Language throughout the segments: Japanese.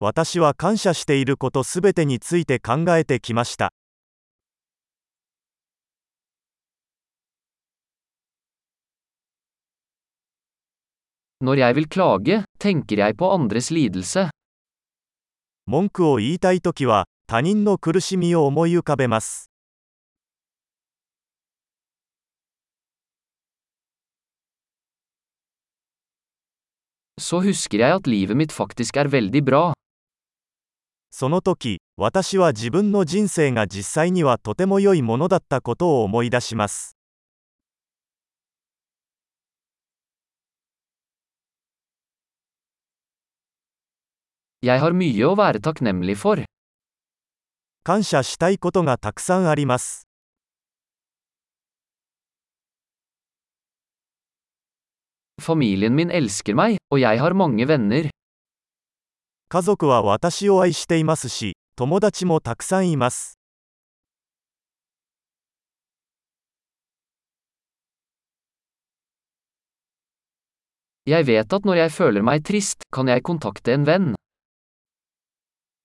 私は感謝していることすべてについて考えてきました。文句を言いたい時は、他人の苦しみを思い浮かべます。Så husker jeg at livet mitt faktisk er veldig bra. その時、私は自分の人生が実際にはとても良いものだったことを思い出します。Jeg har mye å være takknemlig for. 感謝したいことがたくさんあります。家族は私を愛していますし、友達もたくさんいます。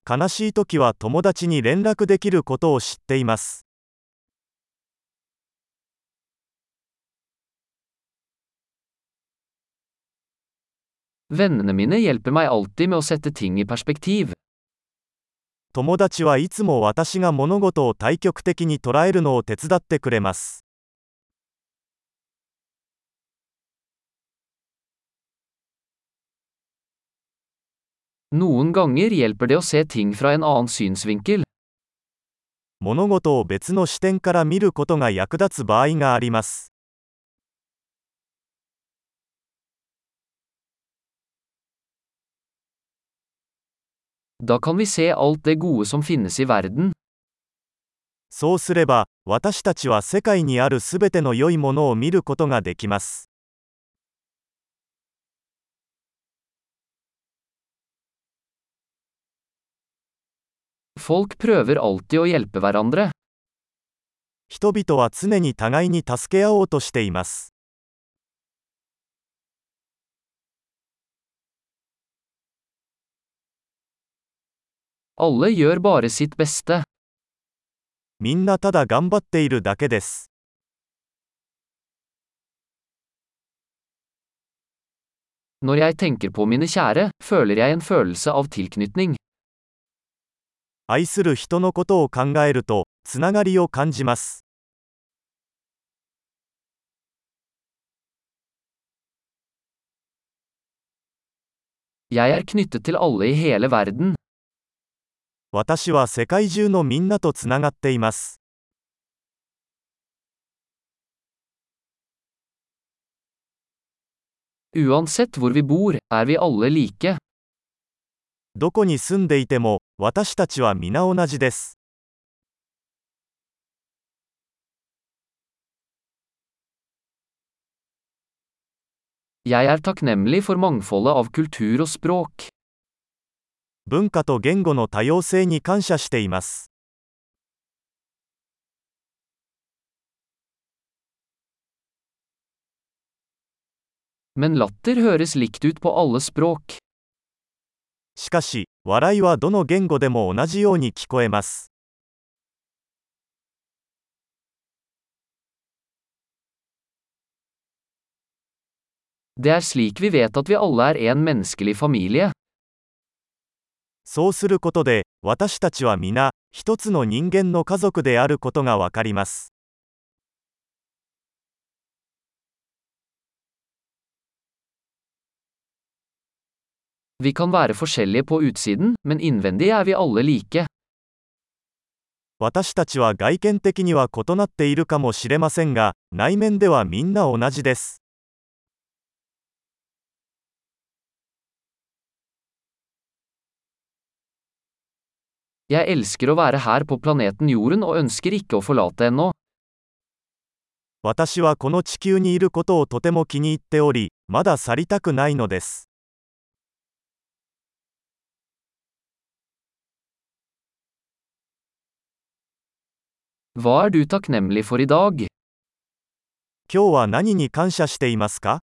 悲しいときは友達に連絡できることを知っています。Vennene mine hjelper meg alltid med å sette ting i perspektiv. 友達はいつも私が物事を対極的に捉えるのを手伝ってくれます。Noen ganger hjelper det å se ting fra en annen synsvinkel. 物事を別の視点から見ることが役立つ場合があります。Da kan vi se alt det gode som finnes i verden. そうすれば、私たちは世界にあるすべての良いものを見ることができます。Folk prøver alltid å hjelpe hverandre. 人々は常に互いに助け合おうとしています。Alle gjør bare sitt beste. みんなただ頑張っているだけです。 Når jeg tenker på mine kjære, føler jeg en følelse av tilknytning. 愛する人のことを考えると、つながりを感じます。 Jeg er knyttet til alle i hele verden. 私は世界中のみんなとつながっています。Er. どこに住んでいても、私たちは皆同じです。Jeg er takknemlig for mangfoldet av kultur og språk. 文化と言語の多様性に感謝しています。しかし、笑いはどの言語でも同じように聞こえます。Det er slik vi vet at vi alle er en menneskelig familie. そうすることで、私たちは皆、一つの人間の家族であることがわかります。Er. 私たちは外見的には異なっているかもしれませんが、内面ではみんな同じです。Jeg elsker å være her på planeten Jorden og ønsker ikke å forlate ennå. 私はこの地球にいることをとても気に入っており、まだ去りたくないのです。Hva er du takknemlig for i dag? 今日は何に感謝していますか